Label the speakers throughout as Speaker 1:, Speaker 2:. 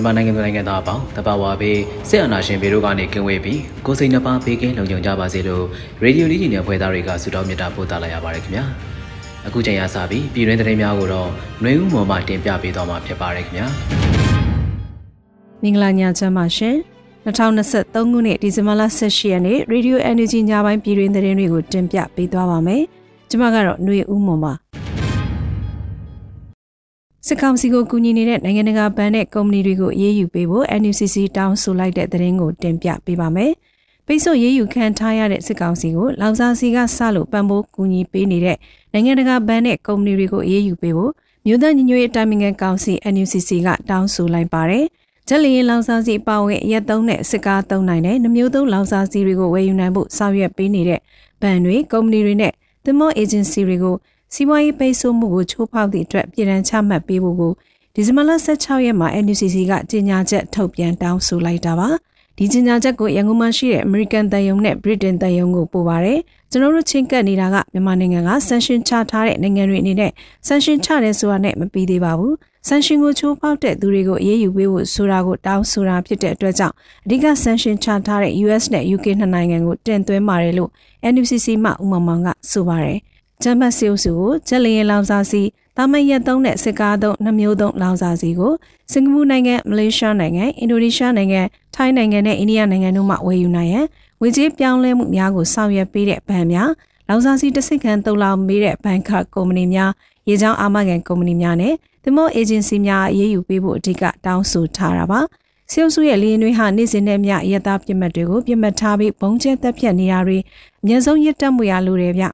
Speaker 1: မြန်မာနိုင်ငံသူနိုင်ငံသားအပေါင်းတဘာဝဘေးစစ်အာဏာရှင်ဘေးတို့ကနေကင်းဝေးပြီးကိုစိတ်နှပါဘေးကင်းလုံခြုံကြပါစေလို့ရေဒီယိုလေးကြီးနယ်ဖွဲ့သားတွေကဆုတောင်းမေတ္တာပို့သလိုက်ရပါတယ်ခင်ဗျာအခုချိန်ရစပြီးပြည်တွင်းသတင်းများကိုတော့နှွေဦးမော်မှတင်ပြပေးသွားမှာဖြစ်ပါတယ်ခင်ဗျာ
Speaker 2: မင်္ဂလာညချမ်းပါရှင်2023ခုနှစ်ဒီဇင်ဘာလ18ရက်နေ့ Radio Energy ညပိုင်းပြည်တွင်းသတင်းတွေကိုတင်ပြပေးသွားပါမယ်ကျွန်မကတော့နှွေဦးမော်ပါ စစ်ကောင်စီကိုကူညီနေတဲ့နိုင်ငံတကာဘဏ်နဲ့ကုမ္ပဏီတွေကိုအေးအေးယူပေးဖို့ NUCC တောင်းဆိုလိုက်တဲ့သတင်းကိုတင်ပြပေးပါမယ်။ပိတ်ဆို့ရေးယူခံထားရတဲ့စစ်ကောင်စီကိုလောင်စာစီကစလို့ပံ့ပိုးကူညီပေးနေတဲ့နိုင်ငံတကာဘဏ်နဲ့ကုမ္ပဏီတွေကိုအေးအေးယူပေးဖို့မြို့သားညီညွတ်ရေးတိုင်ပင်ခံကောင်စီ NUCC ကတောင်းဆိုလိုက်ပါတယ်။ဂျက်လီရင်လောင်စာစီပါဝင်ရက်သုံးတဲ့စစ်ကားသုံးနိုင်တဲ့နှမျိုးသုံးလောင်စာစီတွေကိုဝယ်ယူနိုင်ဖို့ဆောင်ရွက်ပေးနေတဲ့ဘဏ်တွေကုမ္ပဏီတွေနဲ့သမောအေဂျင်စီတွေကို စီးပွားရေးပိတ်ဆို့မှုကိုချိုးဖောက်သည့်အတွက်ပြည်ထန်ချမှတ်ပေးဖို့ကိုဒီဇင်ဘာလ16ရက်မှာ NUCC ကကြေညာချက်ထုတ်ပြန်တောင်းဆိုလိုက်တာပါဒီကြေညာချက်ကိုရန်ကုန်မှာရှိတဲ့ American တန်ယုံနဲ့ Britain တန်ယုံကိုပို့ပါတယ်ကျွန်တော်တို့ချင်းကပ်နေတာကမြန်မာနိုင်ငံက sanction ချထားတဲ့နိုင်ငံတွေအနေနဲ့ sanction ချတယ်ဆိုတာနဲ့မပြီးသေးပါဘူး sanction ကိုချိုးဖောက်တဲ့သူတွေကိုအေးအေးယူပေးဖို့ဆိုတာကိုတောင်းဆိုတာဖြစ်တဲ့အတွက်ကြောင့်အဓိက sanction ချထားတဲ့ US နဲ့ UK နှစ်နိုင်ငံကိုတင်သွင်းပါတယ်လို့ NUCC မှဥမ္မာမောင်ကဆိုပါတယ် ဂျမ်ဘတ်စီအုပ်စုကိုဂျက်လျင်လောင်စာစီတာမရက်သုံးတဲ့စစ်ကားသုံးနှမျိုးသုံးလောင်စာစီကိုစင်ကာပူနိုင်ငံမလေးရှားနိုင်ငံအင်ဒိုနီးရှားနိုင်ငံထိုင်းနိုင်ငံနဲ့အိန္ဒိယနိုင်ငံတို့မှဝယ်ယူနိုင်ရန်ငွေကြေးပြောင်းလဲမှုများကိုဆောင်ရွက်ပေးတဲ့ဘဏ်များလောင်စာစီတစ်စိတ်ခန့်တုံလောင်မေးတဲ့ဘဏ်ခတ်ကုမ္ပဏီများရေချောင်းအာမခံကုမ္ပဏီများနဲ့သမောအေဂျင်စီများအရေးယူပေးဖို့အဓိကတောင်းဆိုထားတာပါဆဲလ်စုရဲ့လင်းတွေဟာနေ့စဉ်နဲ့မျှရတာပြစ်မှတ်တွေကိုပြစ်မှတ်ထားပြီးဘုံကျဲတက်ဖြတ်နေတာတွေအများဆုံးရစ်တက်မှုရလိုတယ်ဗျ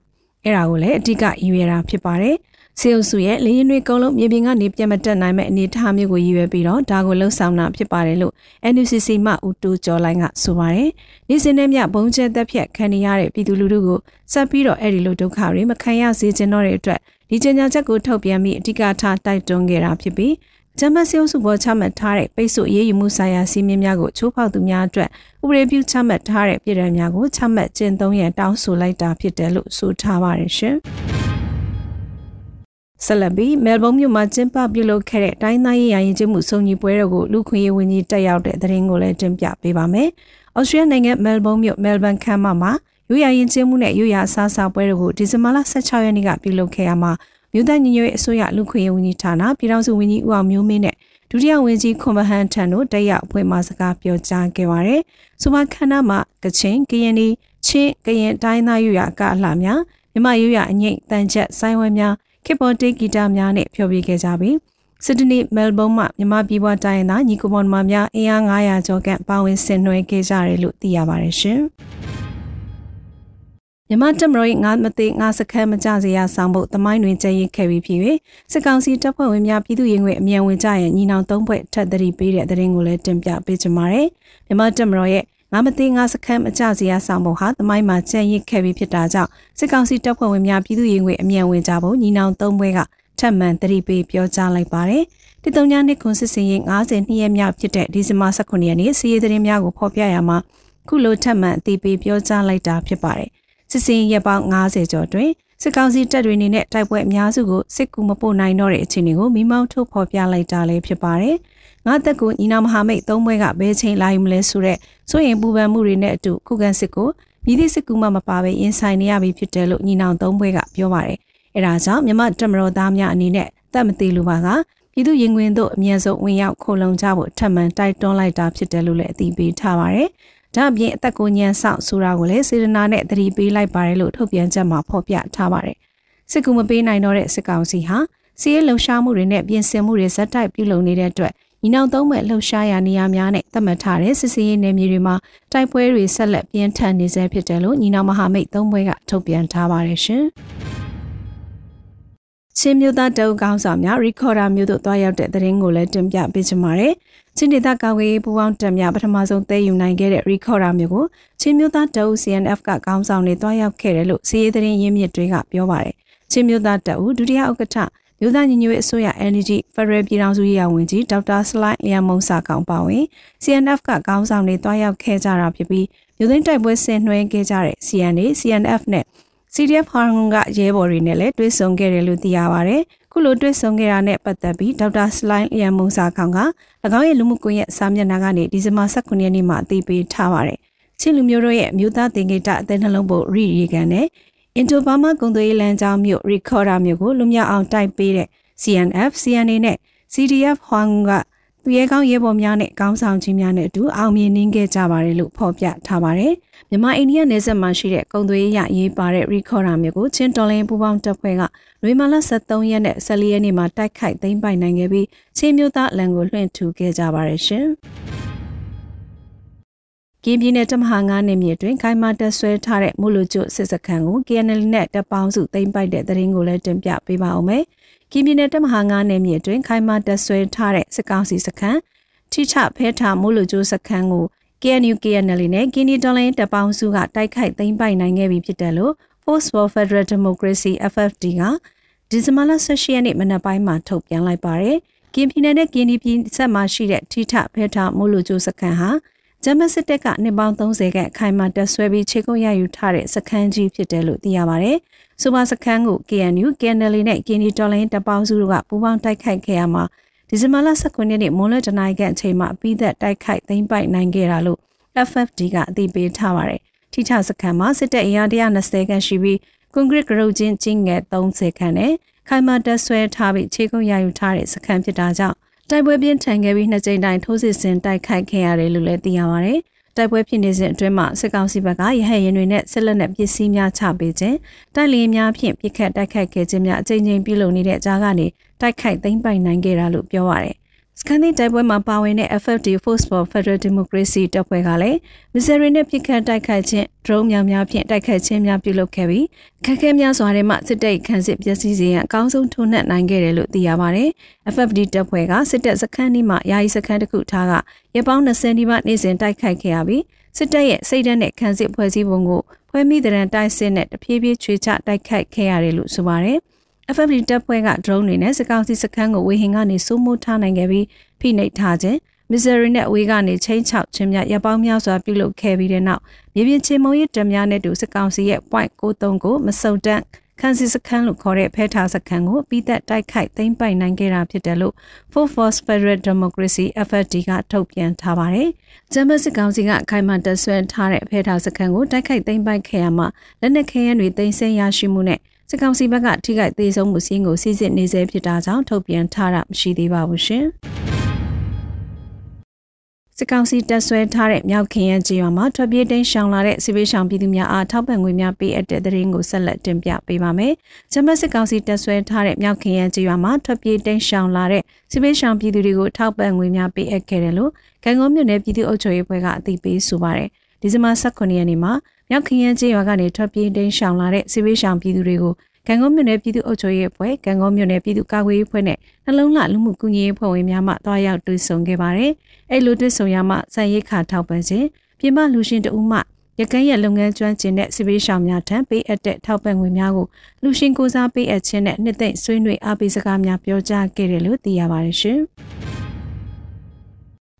Speaker 2: အဲ့ဒါကိုလည်းအဓိကရည်ရွယ်တာဖြစ်ပါတယ်။စေအုပ်စုရဲ့လေရင်တွေအကုန်လုံးမြေပြင်ကနေပြတ်မတက်နိုင်မဲ့အနေအထားမျိုးကိုရည်ရွယ်ပြီးတော့ဒါကိုလှုပ်ဆောင်တာဖြစ်ပါတယ်လို့ NUCC မှဦးတူကျော်လိုင်းကဆိုပါတယ်။နေ့စဉ်နဲ့မျှဘုံကျဲသက်ဖြတ်ခံနေရတဲ့ပြည်သူလူထုကိုစက်ပြီးတော့အဲ့ဒီလိုဒုက္ခတွေမခံရစေချင်တော့တဲ့အတွက်ဒီကြေညာချက်ကိုထုတ်ပြန်ပြီးအဓိကထားတိုက်တွန်းခဲ့တာဖြစ်ပြီး ဂျမတ်စီအုပ်စုပေါ်ချမှတ်ထားတဲ့ပိတ်ဆို့ရေးယူမှုဆိုင်ရာစီးမြင်များကိုချိုးဖောက်သူများအတွက်ဥပဒေပြုချမှတ်ထားတဲ့ပြည်ထောင်များကိုချမှတ်ကျင့်သုံးရန်တောင်းဆိုလိုက်တာဖြစ်တယ်လို့ဆိုထားပါတယ်ရှင်။ဆလဘီမဲလ်ဘုန်းမြို့မှာကျင်းပပြုလုပ်ခဲ့တဲ့တိုင်းသားရေးရာရင်ကျမှုစုံညီပွဲတော်ကိုလူခွင့်ရေးဝန်ကြီးတက်ရောက်တဲ့သတင်းကိုလည်းတင်ပြပေးပါမယ်။ဩစတြေးလျနိုင်ငံမဲလ်ဘုန်းမြို့မဲလ်ဘန်ခမ်းမမှာရိုးရာရင်ကျမှုနဲ့ရိုးရာအစားအစာပွဲတော်ကိုဒီဇင်ဘာလ16ရက်နေ့ကပြုလုပ်ခဲ့ရမှာ မြို့သားညီညွတ်ရေးအစိုးရလူခွင့်ရေးဝန်ကြီးဌာနပြည်ထောင်စုဝန်ကြီးဦးအောင်မျိုးမင်းနဲ့ဒုတိယဝန်ကြီးခွန်မဟန်ထံတို့တက်ရောက်အဖွဲ့မှစကားပြောကြားခဲ့ပါတယ်။ဆိုမခန္ဓာမှာကချင်းကရင်နီချင်းကရင်တိုင်းသားရွရအကအလှများမြမရွရအငိတ်တန်ချက်ဆိုင်းဝဲများခေပေါ်တေးဂီတများနဲ့ဖျော်ဖြေခဲ့ကြပြီးစစ်ဒနီမဲလ်ဘုန်းမှမြမပြည်ပွားတိုင်းသားညီကိုမောင်မများအင်အား900ကျော်ကပါဝင်ဆင်နွှဲခဲ့ကြတယ်လို့သိရပါတယ်ရှင်။ မြမတက်မတော်၏ငါမသိငါစခန်းမကြစေရဆောင်ဖို့တမိုင်းတွင်ကြည်ရခဲ့ပြီးဖြစ်၍စစ်ကောင်စီတပ်ဖွဲ့ဝင်များပြည်သူ့ရင်ခွင်အမြန်ဝင်ကြရန်ညီနောင်သုံးဖွဲ့ထပ်သတိပေးတဲ့သတင်းကိုလည်းတင်ပြပေးကြပါမယ်။မြမတက်မတော်ရဲ့ငါမသိငါစခန်းမကြစေရဆောင်ဖို့ဟာတမိုင်းမှာကြည်ရခဲ့ပြီးဖြစ်တာကြောင့်စစ်ကောင်စီတပ်ဖွဲ့ဝင်များပြည်သူ့ရင်ခွင်အမြန်ဝင်ကြဖို့ညီနောင်သုံးဖွဲ့ကထပ်မံသတိပေးပြောကြားလိုက်ပါတယ်။တိတုံညာနှစ်ခွန်စစ်စင်ရင်92ရက်မြောက်ဖြစ်တဲ့ဒီဇင်ဘာ18ရက်နေ့စီးရီးသတင်းများကိုဖော်ပြရမှာခုလိုထပ်မံအသိပေးပြောကြားလိုက်တာဖြစ်ပါတယ်။ စစ်စင်ရက်ပေါင်း90ကျော်တွင်စစ်ကောင်စီတပ်တွေအနေနဲ့တိုက်ပွဲအများစုကိုစစ်ကူမပို့နိုင်တော့တဲ့အခြေအနေကိုမိမောင်းထုတ်ဖော်ပြလိုက်တာလည်းဖြစ်ပါတယ်။ငါသက်ကိုညီနောင်မဟာမိတ်သုံးဘွဲကဘယ်ချိန်လာယူမလဲဆိုတဲ့စိုးရင်ပူပန်မှုတွေနဲ့အတူခုခံစစ်ကိုမြည်သည့်စစ်ကူမှမပါဘဲရင်ဆိုင်နေရပြီဖြစ်တယ်လို့ညီနောင်သုံးဘွဲကပြောပါတယ်။အဲဒါကြောင့်မြမတက်မတော်သားများအနေနဲ့တတ်မသေးလိုပါကပြည်သူရင်ခွင်တို့အမြဲဆုံးဝင်ရောက်ခိုလုံကြဖို့ထပ်မံတိုက်တွန်းလိုက်တာဖြစ်တယ်လို့လည်းအသိပေးထားပါတယ်။ ဒါ့အပြင်အသက်ကိုညံဆောက်ဆိုတာကိုလည်းစေတနာနဲ့သတိပေးလိုက်ပါတယ်လို့ထုတ်ပြန်ချက်မှာဖော်ပြထားပါတယ်။စစ်ကူမပေးနိုင်တော့တဲ့စစ်ကောင်စီဟာစီးရဲလှုပ်ရှားမှုတွေနဲ့ပြင်ဆင်မှုတွေဇက်တိုက်ပြုလုပ်နေတဲ့အတွက်ညီနောင်သုံးမဲ့လှုပ်ရှားရာနေရာများနဲ့သတ်မှတ်ထားတဲ့စစ်စည်းရေးနယ်မြေတွေမှာတိုက်ပွဲတွေဆက်လက်ပြင်းထန်နေဆဲဖြစ်တယ်လို့ညီနောင်မဟာမိတ်သုံးဘွဲကထုတ်ပြန်ထားပါတယ်ရှင်။ ချင်းမျိုးသားတုပ်ကောင်းဆောင်များရီကော်ဒါမျိုးတို့တွားရောက်တဲ့သတင်းကိုလည်းတင်ပြပေးချင်ပါတယ်။ချင်းဒေသကာကွယ်ရေးပူးပေါင်းတပ်များပထမဆုံးသိယူနိုင်ခဲ့တဲ့ရီကော်ဒါမျိုးကိုချင်းမျိုးသားတုပ် CNF ကကောင်းဆောင်တွေတွားရောက်ခဲ့တယ်လို့စီးရေးသတင်းရင်းမြစ်တွေကပြောပါတယ်။ချင်းမျိုးသားတုပ်ဒုတိယဥက္ကဋ္ဌမြို့သားညီညွတ်ရေးအစိုးရ Energy Federal ပြည်ထောင်စုရေးရာဝန်ကြီးဒေါက်တာစလိုက်လျံမုံစာကောင်ပါဝင် CNF ကကောင်းဆောင်တွေတွားရောက်ခဲ့ကြတာဖြစ်ပြီးမြို့သိမ်းတိုက်ပွဲဆင်နွှဲခဲ့ကြတဲ့ CNA CNF နဲ့ CDF ဟာငုံကရဲဘော်တွေနဲ့လည်းတွေ့ဆုံခဲ့တယ်လို့သိရပါဗျ။ခုလိုတွေ့ဆုံခဲ့တာနဲ့ပတ်သက်ပြီးဒေါက်တာစလိုင်းလျံမုံစာခေါင်က၎င်းရဲ့လူမှုကွန်ရက်စာမျက်နှာကနေဒီဇင်ဘာ19ရက်နေ့မှာအသိပေးထားပါတယ်။ချင်းလူမျိုးတို့ရဲ့မြို့သားတင်ကိတအသက်နှလုံးပုတ်ရီရီကန်နဲ့အင်တိုဘာမာကုံသွေးလမ်းကြောင်းမြို့ရီခေါ်ဒါမြို့ကိုလူမြောက်အောင်တိုက်ပေးတဲ့ CNF, CNA နဲ့ CDF ဟွမ်က သူရဲကောင်းရဲဘော်များနဲ့ကောင်းဆောင်ကြီးများနဲ့အတူအောင်မြင်နှင်းခဲ့ကြပါတယ်လို့ဖော်ပြထားပါတယ်။မြန်မာအိန္ဒိယနယ်စပ်မှာရှိတဲ့ကုံသွေးရရေးပါတဲ့ Recorder မျိုးကိုချင်းတော်လင်းပူပေါင်းတပ်ဖွဲ့ကလွေမာလာ73ရက်နဲ့14ရက်နေ့မှာတိုက်ခိုက်သိမ်းပိုက်နိုင်ခဲ့ပြီးချင်းမျိုးသားအလံကိုလွှင့်ထူခဲ့ကြပါတယ်ရှင်။ကင်းပြည်နယ်တမဟာ9နယ်မြေတွင်ခိုင်မာတက်ဆွဲထားတဲ့မူလူကျွစစ်စခန်းကို KNL နဲ့တပ်ပေါင်းစုသိမ်းပိုက်တဲ့သတင်းကိုလည်းတင်ပြပေးပါဦးမယ်။ ကင်းပြည်နယ်တမဟာ9နယ်မြေအတွင်းခိုင်မာတက်ဆွဲထားတဲ့စစ်ကောင်စီစခန်းထိချဖဲထားမိုးလိုကျိုးစခန်းကို KNU KNL နဲ့ကင်းဒီဒေါ်လင်းတပ်ပေါင်းစုကတိုက်ခိုက်သိမ်းပိုက်နိုင်ခဲ့ပြီဖြစ်တယ်လို့ Force for Federal Democracy FFD ကဒီဇင်ဘာလ18ရက်နေ့မနက်ပိုင်းမှာထုတ်ပြန်လိုက်ပါတယ်။ကင်းပြည်နယ်နဲ့ကင်းဒီပြည်ဆက်မှာရှိတဲ့ထိထဖဲထားမိုးလိုကျိုးစခန်းဟာဂျမစစ်တပ်ကနှစ်ပေါင်း30ခန့်ခိုင်မာတက်ဆွဲပြီးခြေကုပ်ရယူထားတဲ့စခန်းကြီးဖြစ်တယ်လို့သိရပါတယ်။ စူပါစခန်းကို KNU, KNL နဲ့ KNI တော်လိုင်းတပ်ပေါင်းစုတို့ကပူးပေါင်းတိုက်ခိုက်ခဲ့ရမှာဒီဇင်ဘာလ19ရက်နေ့မွန်းလွဲတနင်္ဂနွေအချိန်မှာပြီးသက်တိုက်ခိုက်သိမ်းပိုက်နိုင်ခဲ့တာလို့ FFD ကအသိပေးထားပါတယ်။ထိထစခန်းမှာစစ်တပ်အင်အား120ခန့်ရှိပြီးကွန်ကရစ်ဂရုချင်းချင်းငယ်30ခန့်နဲ့ခိုင်မာတက်ဆွဲထားပြီးခြေကုပ်ရယူထားတဲ့စခန်းဖြစ်တာကြောင့်တိုက်ပွဲပြင်းထန်ခဲ့ပြီးနှစ်ကြိမ်တိုင်ထိုးစစ်ဆင်တိုက်ခိုက်ခဲ့ရတယ်လို့လည်းသိရပါဗျ။ တိုက်ပွဲဖြစ်နေစဉ်အတွင်းမှာစစ်ကောင်စီဘက်ကရဟတ်ရင်တွေနဲ့ဆက်လက်နဲ့ပစ္စည်းများချပေးခြင်းတိုက်လေများဖြင့်ပြစ်ခတ်တိုက်ခိုက်ခဲ့ခြင်းများအကြိမ်ကြိမ်ပြုလုပ်နေတဲ့ကြားကနေတိုက်ခိုက်သိမ်းပိုက်နိုင်ခဲ့တာလို့ပြောပါရယ် စကန်ဒီတိုက်ပွဲမှာပါဝင်တဲ့ FFD Force for Federal Democracy တပ်ဖွဲ့ကလည်းမစ္စရီနဲ့ပြစ်ခတ်တိုက်ခိုက်ခြင်း drone များများဖြင့်တိုက်ခိုက်ခြင်းများပြုလုပ်ခဲ့ပြီးခက်ခဲများစွာထဲမှစစ်တပ်ခန်းစစ်ပျက်စီးစေရန်အကောင်းဆုံးထိုးနှက်နိုင်ခဲ့တယ်လို့သိရပါတယ်။ FFD တပ်ဖွဲ့ကစစ်တပ်စခန်းဒီမှယာယီစခန်းတစ်ခုထားကရပောင်း20ဒီမှနေ့စဉ်တိုက်ခိုက်ခဲ့ရပြီးစစ်တပ်ရဲ့စိတ်ဓာတ်နဲ့ခန်းစစ်ဖွဲ့စည်းပုံကိုဖွဲမိတဲ့တိုက်စစ်နဲ့တဖြည်းဖြည်းချွေချတိုက်ခိုက်ခဲ့ရတယ်လို့ဆိုပါတယ်။ FFD တပ်ဖွဲ့က drone တွေနဲ့စကောင်းစီစခန်းကိုဝေဟင်ကနေစိုးမိုးထားနိုင်ခဲ့ပြီးဖိနှိပ်ထားခြင်းမစ္စရီနဲ့အဝေးကနေချင်းချောက်ခြင်းများရပောင်းများစွာပြုလုပ်ခဲ့ပြီးတဲ့နောက်မြေပြင်ချင်းမုံရစ်တများနဲ့တူစကောင်းစီရဲ့ point 93ကိုမစုံတန့်ခန်းစီစခန်းလို့ခေါ်တဲ့ဖဲထားစခန်းကိုပြီးသက်တိုက်ခိုက်သိမ်းပိုက်နိုင်ခဲ့တာဖြစ်တယ်လို့ Four Force Federal Democracy FFD ကထုတ်ပြန်ထားပါတယ်။ဂျမစစ်ကောင်စီကခိုင်မာတဆွဲထားတဲ့ဖဲထားစခန်းကိုတိုက်ခိုက်သိမ်းပိုက်ခဲ့ရမှာလက်နက်ခဲယမ်းတွေသိမ်းဆည်းရရှိမှုနဲ့ စစ်ကောင်စီဘက်ကထိခိုက်သေးဆုံးမှုစင်းကိုစစ်စစ်နေစေဖြစ်တာကြောင့်ထုတ်ပြန်ထားတာမရှိသေးပါဘူးရှင်။စစ်ကောင်စီတပ်ဆွဲထားတဲ့မြောက်ခင်ရန်ကျေးရွာမှာထွက်ပြေးတိမ်းရှောင်လာတဲ့စစ်ပေးရှောင်ပြည်သူများအားထောက်ပံ့ငွေများပေးအပ်တဲ့သတင်းကိုဆက်လက်တင်ပြပေးပါမယ်။ဂျမတ်စစ်ကောင်စီတပ်ဆွဲထားတဲ့မြောက်ခင်ရန်ကျေးရွာမှာထွက်ပြေးတိမ်းရှောင်လာတဲ့စစ်ပေးရှောင်ပြည်သူတွေကိုထောက်ပံ့ငွေများပေးအပ်ခဲ့တယ်လို့ကံကုန်းမြို့နယ်ပြည်သူ့အုပ်ချုပ်ရေးဖွဲ့ကအသိပေးဆိုပါတယ်။ဒီဇင်ဘာ18ရက်နေ့မှာ မြောက်ခင်ရန်ကျေးရွာကနေထွက်ပြေးတိမ်းရှောင်လာတဲ့စစ်ပေးရှောင်ပြည်သူတွေကိုကံကုန်းမြို့နယ်ပြည်သူ့အုပ်ချုပ်ရေးအဖွဲ့ကံကုန်းမြို့နယ်ပြည်သူ့ကာကွယ်ရေးအဖွဲ့နဲ့နှလုံးလှလူမှုကူညီရေးအဖွဲ့ဝင်များမှတွားရောက်တွေ့ဆုံခဲ့ပါတယ်။အဲ့လိုတွေ့ဆုံရမှစံရိတ်ခါထောက်ပံ့ခြင်းပြည်ပလူရှင်တဦးမှရကန်းရဲ့လုပ်ငန်းကျွမ်းကျင်တဲ့စစ်ပေးရှောင်များထံပေးအပ်တဲ့ထောက်ပံ့ငွေများကိုလူရှင်ကိုစားပေးအပ်ခြင်းနဲ့နှစ်သိမ့်ဆွေးနွေးအားပေးစကားများပြောကြားခဲ့တယ်လို့သိရပါတယ်ရှင်။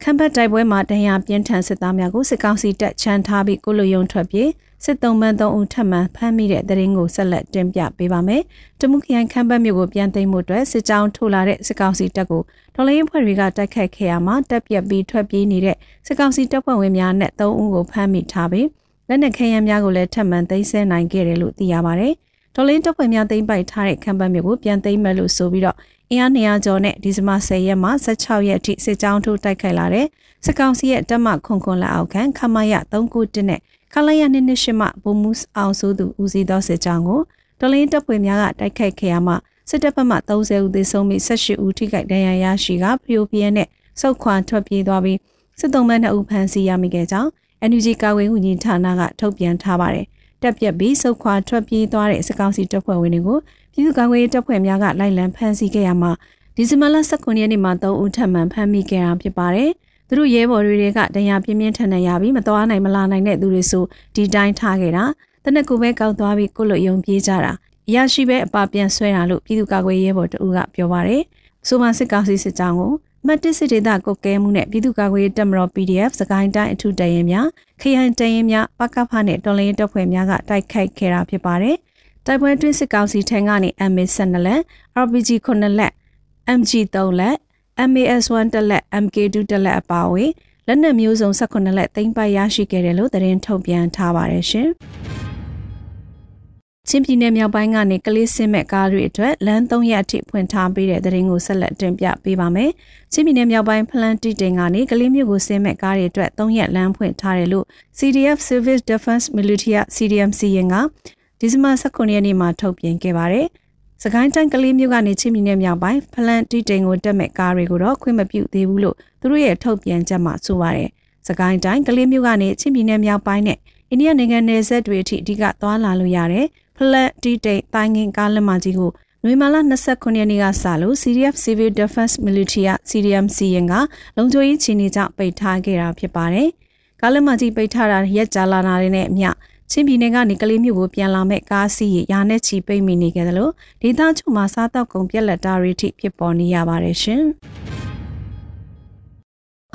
Speaker 2: ခံပတ်တိုက်ပွဲမှာတန်ရာပြင်းထန်စစ်သားများကိုစစ်ကောင်စီတပ်ချန်ထားပြီးကိုလိုယုံထွက်ပြေးစစ်တုံးပန်း၃ဦးထပ်မံဖမ်းမိတဲ့တရင်ကိုဆက်လက်တင်ပြပေးပါမယ်။တမှုခရိုင်ခမ်းပတ်မြို့ကိုပြန်သိမ်းမှုအတွက်စစ်ကြောင်းထိုးလာတဲ့စစ်ကောင်စီတပ်ကိုဒေါ်လင်းဖွဲ့တွေကတိုက်ခတ်ခဲ့ရမှာတပ်ပြက်ပြီးထွက်ပြေးနေတဲ့စစ်ကောင်စီတပ်ဖွဲ့ဝင်များနဲ့၃ဦးကိုဖမ်းမိထားပြီးလက်နက်ခဲယမ်းများကိုလည်းထပ်မံသိမ်းဆည်းနိုင်ခဲ့တယ်လို့သိရပါဗျ။ဒေါ်လင်းတပ်ဖွဲ့များသိမ်းပိုက်ထားတဲ့ခံပတ်မြို့ကိုပြန်သိမ်းမယ်လို့ဆိုပြီးတော့ အင်အား200ကျော်နဲ့ဒီဇင်ဘာ10ရက်မှ16ရက်အထိစစ်ကြောင်းထိုးတိုက်ခိုက်လာတဲ့စစ်ကောင်စီရဲ့တပ်မခွန်ခွန်လက်အောက်ခံခမရ391နဲ့ခလာရ228မှဘုံမူးအောင်ဆိုသူဦးစီးသောစစ်ကြောင်းကိုဒေါ်လင်းတပ်ဖွဲ့များကတိုက်ခိုက်ခဲ့ရမှစစ်တပ်ဘက်မှ30ဦးသေဆုံးပြီး18ဦးထိခိုက်ဒဏ်ရာရရှိကဖျိုးပြင်းနဲ့စုတ်ခွာထွက်ပြေးသွားပြီးစစ်တုံးမန်း2ဦးဖမ်းဆီးရမိခဲ့ကြောင်း NUG ကာဝေးဝန်ကြီးဌာနကထုတ်ပြန်ထားပါတယ်။တက်ပြက်ပြီးစုတ်ခွာထွက်ပြေးသွားတဲ့စစ်ကောင်စီတပ်ဖွဲ့ဝင်တွေကို ပြည်သူ့ကာကွယ်ရေးတပ်ဖွဲ့များကလိုက်လံဖမ်းဆီးခဲ့ရမှာဒီဇင်ဘာလ18ရက်နေ့မှာ3ဦးထပ်မံဖမ်းမိခဲ့တာဖြစ်ပါတယ်။သူတို့ရဲဘော်တွေကဒဏ်ရာပြင်းပြင်းထန်ထန်ရပြီးမသွားနိုင်မလာနိုင်တဲ့သူတွေဆိုဒီတိုင်းထားခဲ့တာတနက်ကိုပဲကောက်သွားပြီးကိုလွတ်ယုံပြေးကြတာအရာရှိပဲအပါပြန်ဆွဲတာလို့ပြည်သူ့ကာကွယ်ရေးဘော်တူကပြောပါတယ်။ဆိုမှစစ်ကောင်စီစစ်ကြောင်းကိုမတ်တစ်စစ်ဒေသကုတ်ကဲမှုနဲ့ပြည်သူ့ကာကွယ်ရေးတပ်မတော် PDF စကိုင်းတိုင်းအထူးတရင်များခရိုင်တရင်များပကဖနဲ့တော်လင်းတပ်ဖွဲ့များကတိုက်ခိုက်ခဲ့တာဖြစ်ပါတယ်။ တိုက်ပွဲတွင်းစစ်ကောင်စီထံကနေ MA12 လက် RPG 9လက် MG 3လက် MAS1 တက်လက် MK2 တက်လက်အပါအဝင်လက်နက်မျိုးစုံ18လက်သိမ်းပိုက်ရရှိခဲ့တယ်လို့သတင်းထုတ်ပြန်ထားပါတယ်ရှင်။ချင်းပြည်နယ်မြောက်ပိုင်းကနေကလေးစင်းမဲ့ကားတွေအတွက်လမ်း3ရက်အထိဖွင့်ထားပေးတဲ့သတင်းကိုဆက်လက်တင်ပြပေးပါမယ်။ချင်းပြည်နယ်မြောက်ပိုင်းဖလန်တီတင်ကနေကလေးမျိုးကိုစင်းမဲ့ကားတွေအတွက်3ရက်လမ်းဖွင့်ထားတယ်လို့ CDF Service Defense Militia CDMC ရင်က ဒီဇင်ဘာ19ရက်နေ့မှာထုတ်ပြန်ခဲ့ပါတယ်။စကိုင်းတိုင်းကလေးမျိုးကနေချင်းပြည်နယ်မြောက်ပိုင်းဖလန်တီတင်ကိုတက်မဲ့ကားတွေကိုတော့ခွင့်မပြုသေးဘူးလို့သူတို့ရဲ့ထုတ်ပြန်ချက်မှာဆိုပါတယ်။စကိုင်းတိုင်းကလေးမျိုးကနေချင်းပြည်နယ်မြောက်ပိုင်းနဲ့အိန္ဒိယနိုင်ငံနယ်စပ်တွေအထိအဓိကသွားလာလို့ရတယ်။ဖလက်တီတိတ်တိုင်းငင်ကားလက်မကြီးကိုနွေမာလာ29ရက်နေ့ကစလို့ CDF Civil Defense Military CDMC ရင်ကလုံခြုံရေးချီနေကြပိတ်ထားခဲ့တာဖြစ်ပါတယ်။ကားလက်မကြီးပိတ်ထားတာရက်ကြာလာတာနဲ့အမျှ ချင်းပြည်နယ်ကနေကလေးမျိုးကိုပြန်လာမဲ့ကားစီးရရာနဲ့ချီပိတ်မိနေကြတယ်လို့ဒေသချုပ်မှာစားတောက်ကုန်ပြက်လက်တာတွေထိဖြစ်ပေါ်နေရပါတယ်ရှင်။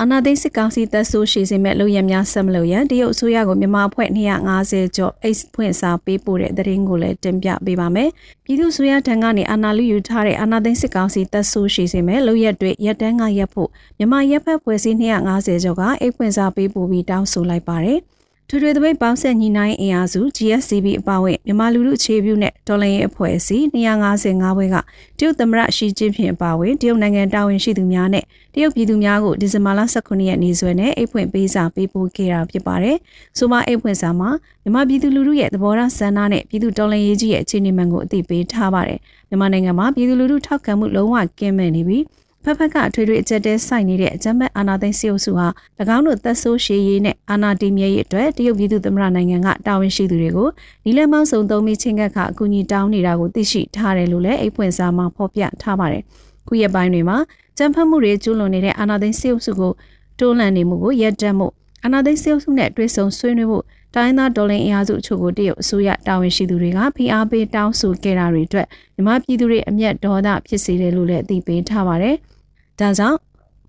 Speaker 2: အနာသိစစ်ကောင်စီတပ်ဆိုးရှိစေမဲ့လူရများဆက်မလို့ရန်တရုတ်အစိုးရကိုမြန်မာအဖွဲ့250ကျော် X ဖွင့်စာပေးပို့တဲ့သတင်းကိုလည်းတင်ပြပေးပါမယ်။ပြည်သူ့အစိုးရထံကနေအာဏာလူယူထားတဲ့အာဏာသိမ်းစစ်ကောင်စီတပ်ဆိုးရှိစေမဲ့လူရက်တွေရက်တန်းကရက်ဖို့မြန်မာရက်ဖက်ဖွဲ့စည်း250ကျော်က X ဖွင့်စာပေးပို့ပြီးတောင်းဆိုလိုက်ပါတယ်။ ထွေထွေသပိတ်ပေါင်းဆက်ညီနိုင်အင်အားစု GSCB အပါအဝင်မြန်မာလူထုအခြေပြုနဲ့ဒေါ်လာရေးအဖွဲ့အစည်း255ဘွဲကတရုတ်သမ္မတရှီကျင်းဖျင်အပါအဝင်တရုတ်နိုင်ငံတာဝန်ရှိသူများနဲ့တရုတ်ပြည်သူများကိုဒီဇင်ဘာလ18ရက်နေ့စွဲနဲ့အိတ်ဖွင့်ပေးစာပေးပို့ခဲ့တာဖြစ်ပါတယ်။ဆိုမအိတ်ဖွင့်စာမှာမြန်မာပြည်သူလူထုရဲ့သဘောထားဆန္ဒနဲ့ပြည်သူတော်လှန်ရေးကြီးရဲ့အခြေအနေမှန်ကိုအသိပေးထားပါတယ်။မြန်မာနိုင်ငံမှာပြည်သူလူထုထောက်ခံမှုလုံးဝကင်းမဲ့နေပြီး ဖက်ဖက်ကထွေထွေအကျက်တဲစိုက်နေတဲ့အကြမ်းဖက်အာဏာသိမ်းစစ်အုပ်စုဟာ၎င်းတို့သက်ဆိုးရှည်ရေးနဲ့အာဏာတည်မြဲရေးအတွက်တရုတ်ပြည်သူ့သမ္မတနိုင်ငံကတာဝန်ရှိသူတွေကိုနီလမောင်းစုံသုံးပြီးချင်းကပ်ခအကူအညီတောင်းနေတာကိုသိရှိထားတယ်လို့လည်းအိတ်ဖွင့်စာမှာဖော်ပြထားပါတယ်။ခုရက်ပိုင်းတွေမှာကြမ်းဖက်မှုတွေကျူးလွန်နေတဲ့အာဏာသိမ်းစစ်အုပ်စုကိုတိုးလှန်နေမှုကိုရပ်တန့်မှုအာဏာသိမ်းစစ်အုပ်စုနဲ့တွဲဆုံဆွေးနွေးဖို့တိုင်းသားဒေါ်လင်းအင်အားစုအချို့ကိုတရုတ်အစိုးရတာဝန်ရှိသူတွေကဖိအားပေးတောင်းဆိုခဲ့တာတွေအတွက်မြန်မာပြည်သူတွေအမျက်ဒေါသဖြစ်စေတယ်လို့လည်းအသိပေးထားပါတယ်။ ဒါကြောင့်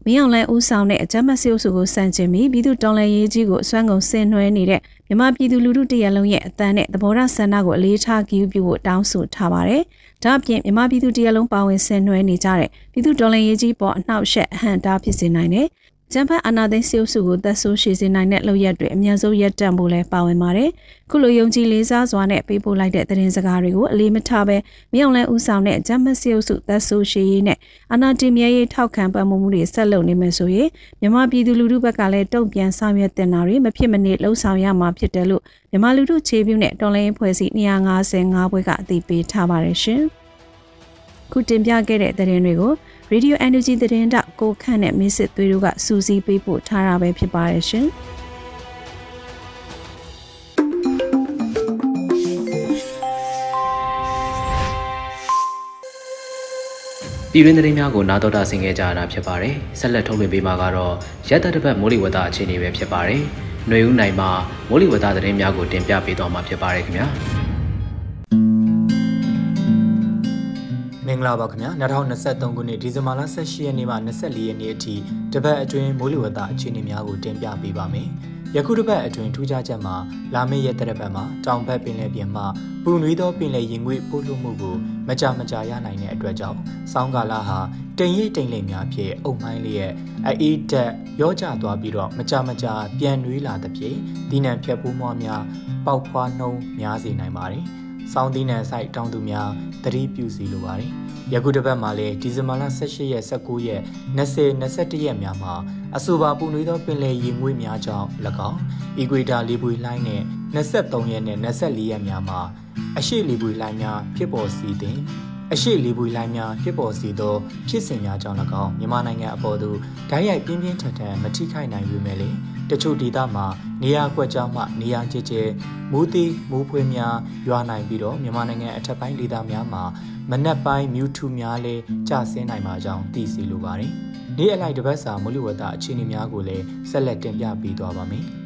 Speaker 2: မင်းအောင်လှိုင်ဦးဆောင်တဲ့အကြမ်းဖက်စစ်အုပ်စုကိုစန့်ကျင်ပြီးပြည်သူတော်လှန်ရေးကြီးကိုအစွမ်းကုန်ဆင်နွှဲနေတဲ့မြန်မာပြည်သူလူထုတရက်လုံးရဲ့အသံနဲ့သဘောထားဆန္ဒကိုအလေးထားကြည့်ပြုဖို့တောင်းဆိုထားပါတယ်။ဒါ့အပြင်မြန်မာပြည်သူတရက်လုံးပါဝင်ဆင်နွှဲနေကြတဲ့ပြည်သူတော်လှန်ရေးကြီးပေါ်အနှောက်အယှက်အဟန့်တားဖြစ်စေနိုင်တဲ့ ကျန်းဖတ်အာနာသိန်းစီအုပ်စုကိုသက်ဆိုးရှည်စေနိုင်တဲ့လုပ်ရက်တွေအများဆုံးရပ်တန့်ဖို့လည်းပါဝင်ပါတယ်။ခုလိုယုံကြည်လေးစားစွာနဲ့ပေးပို့လိုက်တဲ့သတင်းစကားတွေကိုအလေးမထားဘဲမြောင်လဲဦးဆောင်တဲ့ကျန်းဖတ်စီအုပ်စုသက်ဆိုးရှည်ရေးနဲ့အာနာတင်မြဲရေးထောက်ခံပံ့ပိုးမှုတွေဆက်လုပ်နေမယ်ဆိုရင်မြန်မာပြည်သူလူထုဘက်ကလည်းတုံ့ပြန်ဆောင်ရွက်တင်တာတွေမဖြစ်မနစ်လှုံ့ဆော်ရမှာဖြစ်တယ်လို့မြန်မာလူထုခြေပြုနဲ့တော်လိုင်းဖွဲ့စည်း255ဘွဲကအသိပေးထားပါတယ်ရှင်။ခုတင်ပြခဲ့တဲ့သတင်းတွေကို Radio Energy သတင်းတောက်ကိုခန့်နဲ့မင်းစစ်သွေးတို့ကစူးစီးပေးပို့ထားတာပဲဖြစ်ပါတယ်ရှင်။
Speaker 1: ပြည်တွင်းသတင်းများကိုနားတော်တာဆင်ခဲ့ကြရတာဖြစ်ပါတယ်။ဆက်လက်ထုတ်လွှင့်ပေးမှာကတော့ရက်သက်တစ်ပတ်မိုးလေဝသအခြေအနေပဲဖြစ်ပါတယ်။ຫນွေဦးနိုင်မှာမိုးလေဝသသတင်းများကိုတင်ပြပေးသွားမှာဖြစ်ပါတယ်ခင်ဗျာ။
Speaker 3: ဂလာပါခင်ဗျာ2023ခုနှစ်ဒီဇင်ဘာလ18ရက်နေ့မှ24ရက်နေ့အထိတပတ်အတွင်းမိုးလေဝသအခြေအနေများကိုတင်ပြပေးပါမယ်။ယခုတစ်ပတ်အတွင်းထူးခြားချက်မှာလာမယ့်ရက်တစ်ပတ်မှာတောင်ဘက်ပင်လယ်ပြင်မှာပူနွေးသောပင်လယ်ရင်ငွေပို့လွှတ်မှုကိုမကြမကြရနိုင်တဲ့အတွက်ကြောင့်စောင်းကာလဟာတိမ်ရိပ်တိမ်လိမ်များဖြင့်အုပ်မိုင်းလျက်အေးတက်ရောကျသွားပြီးတော့မကြမကြပြန်နွေးလာသဖြင့်ဒီနံဖြတ်ပိုးမွားများပေါက်ဖွားနှုံးများစေနိုင်ပါတယ်။ စောင်းသီးနှံဆိုင်တောင်းသူများသတိပြုစီလိုပါတယ်ယခုတစ်ပတ်မှာလည်းဒီဇင်ဘာလ18ရက်19ရက်20 21ရက်များမှာအဆိုပါပူနွေးသောပင်လယ်ရေငွေ့များကြောင့်၎င်းအီကွေတာလေပွေလှိုင်းနဲ့23ရက်နဲ့24ရက်များမှာအရှိလေပွေလှိုင်းများဖြစ်ပေါ်စီသည်အရှိလေပွေလိုင်းများဖြစ်ပေါ်စေသောဖြစ်စဉ်များကြောင့်၎င်းမြန်မာနိုင်ငံအပေါ်သို့ဓာတ်ရိုက်ပြင်းပြင်းထန်ထန်မထိခိုက်နိုင်ပေမဲ့လေ တချို့ဒေသမှာနေရာကွက်ကြောင်းမှနေရာကျကျမူးတီမူးဖွေးများရွာနိုင်ပြီးတော့မြန်မာနိုင်ငံအထက်ပိုင်းဒေသများမှာမနက်ပိုင်းမြူထူများလည်းကျဆင်းနိုင်မှာကြောင်းသိစေလိုပါတယ်။နေ့အလိုက်တစ်ပတ်စာမူလဝတ္တအခြေအနေများကိုလည်းဆက်လက်တင်ပြပေးသွားပါမယ်။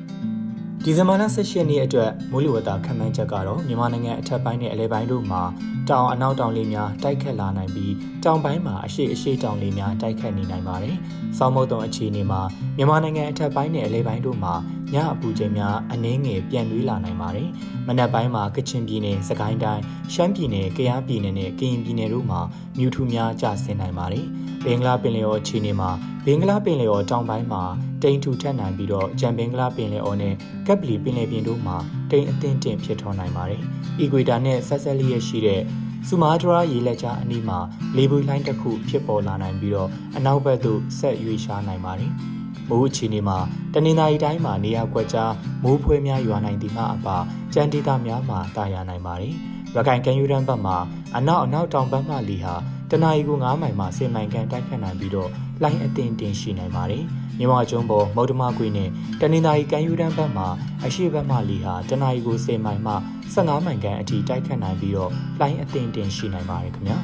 Speaker 3: ဒီဇင်ဘာလ18ရက်နေ့အတွက်မိုးလေဝသခန့်မှန်းချက်ကတော့မြန်မာနိုင်ငံအထက်ပိုင်းနဲ့အလဲပိုင်းတို့မှာတောင်အနောက်တောင်လေများတိုက်ခတ်လာနိုင်ပြီးတောင်ပိုင်းမှာအရှိအရှိတောင်လေများတိုက်ခတ်နေနိုင်ပါတယ်။ဆောင်းမုတ်တုံအခြေအနေမှာမြန်မာနိုင်ငံအထက်ပိုင်းနဲ့အလဲပိုင်းတို့မှာညအပူချိန်များအနည်းငယ်ပြန်လွေးလာနိုင်ပါတယ်။မနက်ပိုင်းမှာကချင်ပြည်နယ်၊စကိုင်းတိုင်း၊ရှမ်းပြည်နယ်၊ကယားပြည်နယ်နဲ့ကရင်ပြည်နယ်တို့မှာမြူထူများကျဆင်းနိုင်ပါတယ်။ ဘင်္ဂလားပင်လယ်အော်အခြေအနေမှာဘင်္ဂလားပင်လယ်အော်တောင်ပိုင်းမှာတိမ်ထူထက်နိုင်ပြီးတော့ဂျမ်ဘင်္ဂလားပင်လယ်အော်နဲ့ကပ်ပလီပင်လယ်ပြင်တို့မှာတိမ်အသင့်တင်ဖြစ်ထွန်းနိုင်ပါတယ်။အီကွေတာနဲ့ဆက်ဆက်လျက်ရှိတဲ့ဆူမာတရာရေလက်ကြားအနီးမှာလေပွေလှိုင်းတစ်ခုဖြစ်ပေါ်လာနိုင်ပြီးတော့အနောက်ဘက်သို့ဆက်ရွေ့ရှားနိုင်ပါတယ်။မိုးအခြေအနေမှာတနင်္သာရီတိုင်းမှာနေရာကွက်ကြားမိုးဖွဲများရွာနိုင်သည်မှအပါကြမ်းဒေသများမှာတာယာနိုင်ပါတယ်။ရခိုင်ကမ်းရိုးတန်းဘက်မှာအနောက်အနောက်တောင်ဘက်မှလီဟာ တနအီကို9မိုင်မှ10မိုင်ခန့်တိုက်ခတ်နိုင်ပြီးတော့လိုင်းအသင့်တင်ရှိနိုင်ပါတယ်။မြန်မာကျွန်းပေါ်မုတ်တမကွေနဲ့တနင်္သာရီကမ်းရိုးတန်းဘက်မှာအရှိဘက်မှလီဟာတနအီကို10မိုင်မှ15မိုင်ခန့်အထိတိုက်ခတ်နိုင်ပြီးတော့လိုင်းအသင့်တင်ရှိနိုင်ပါတယ်ခင်ဗျာ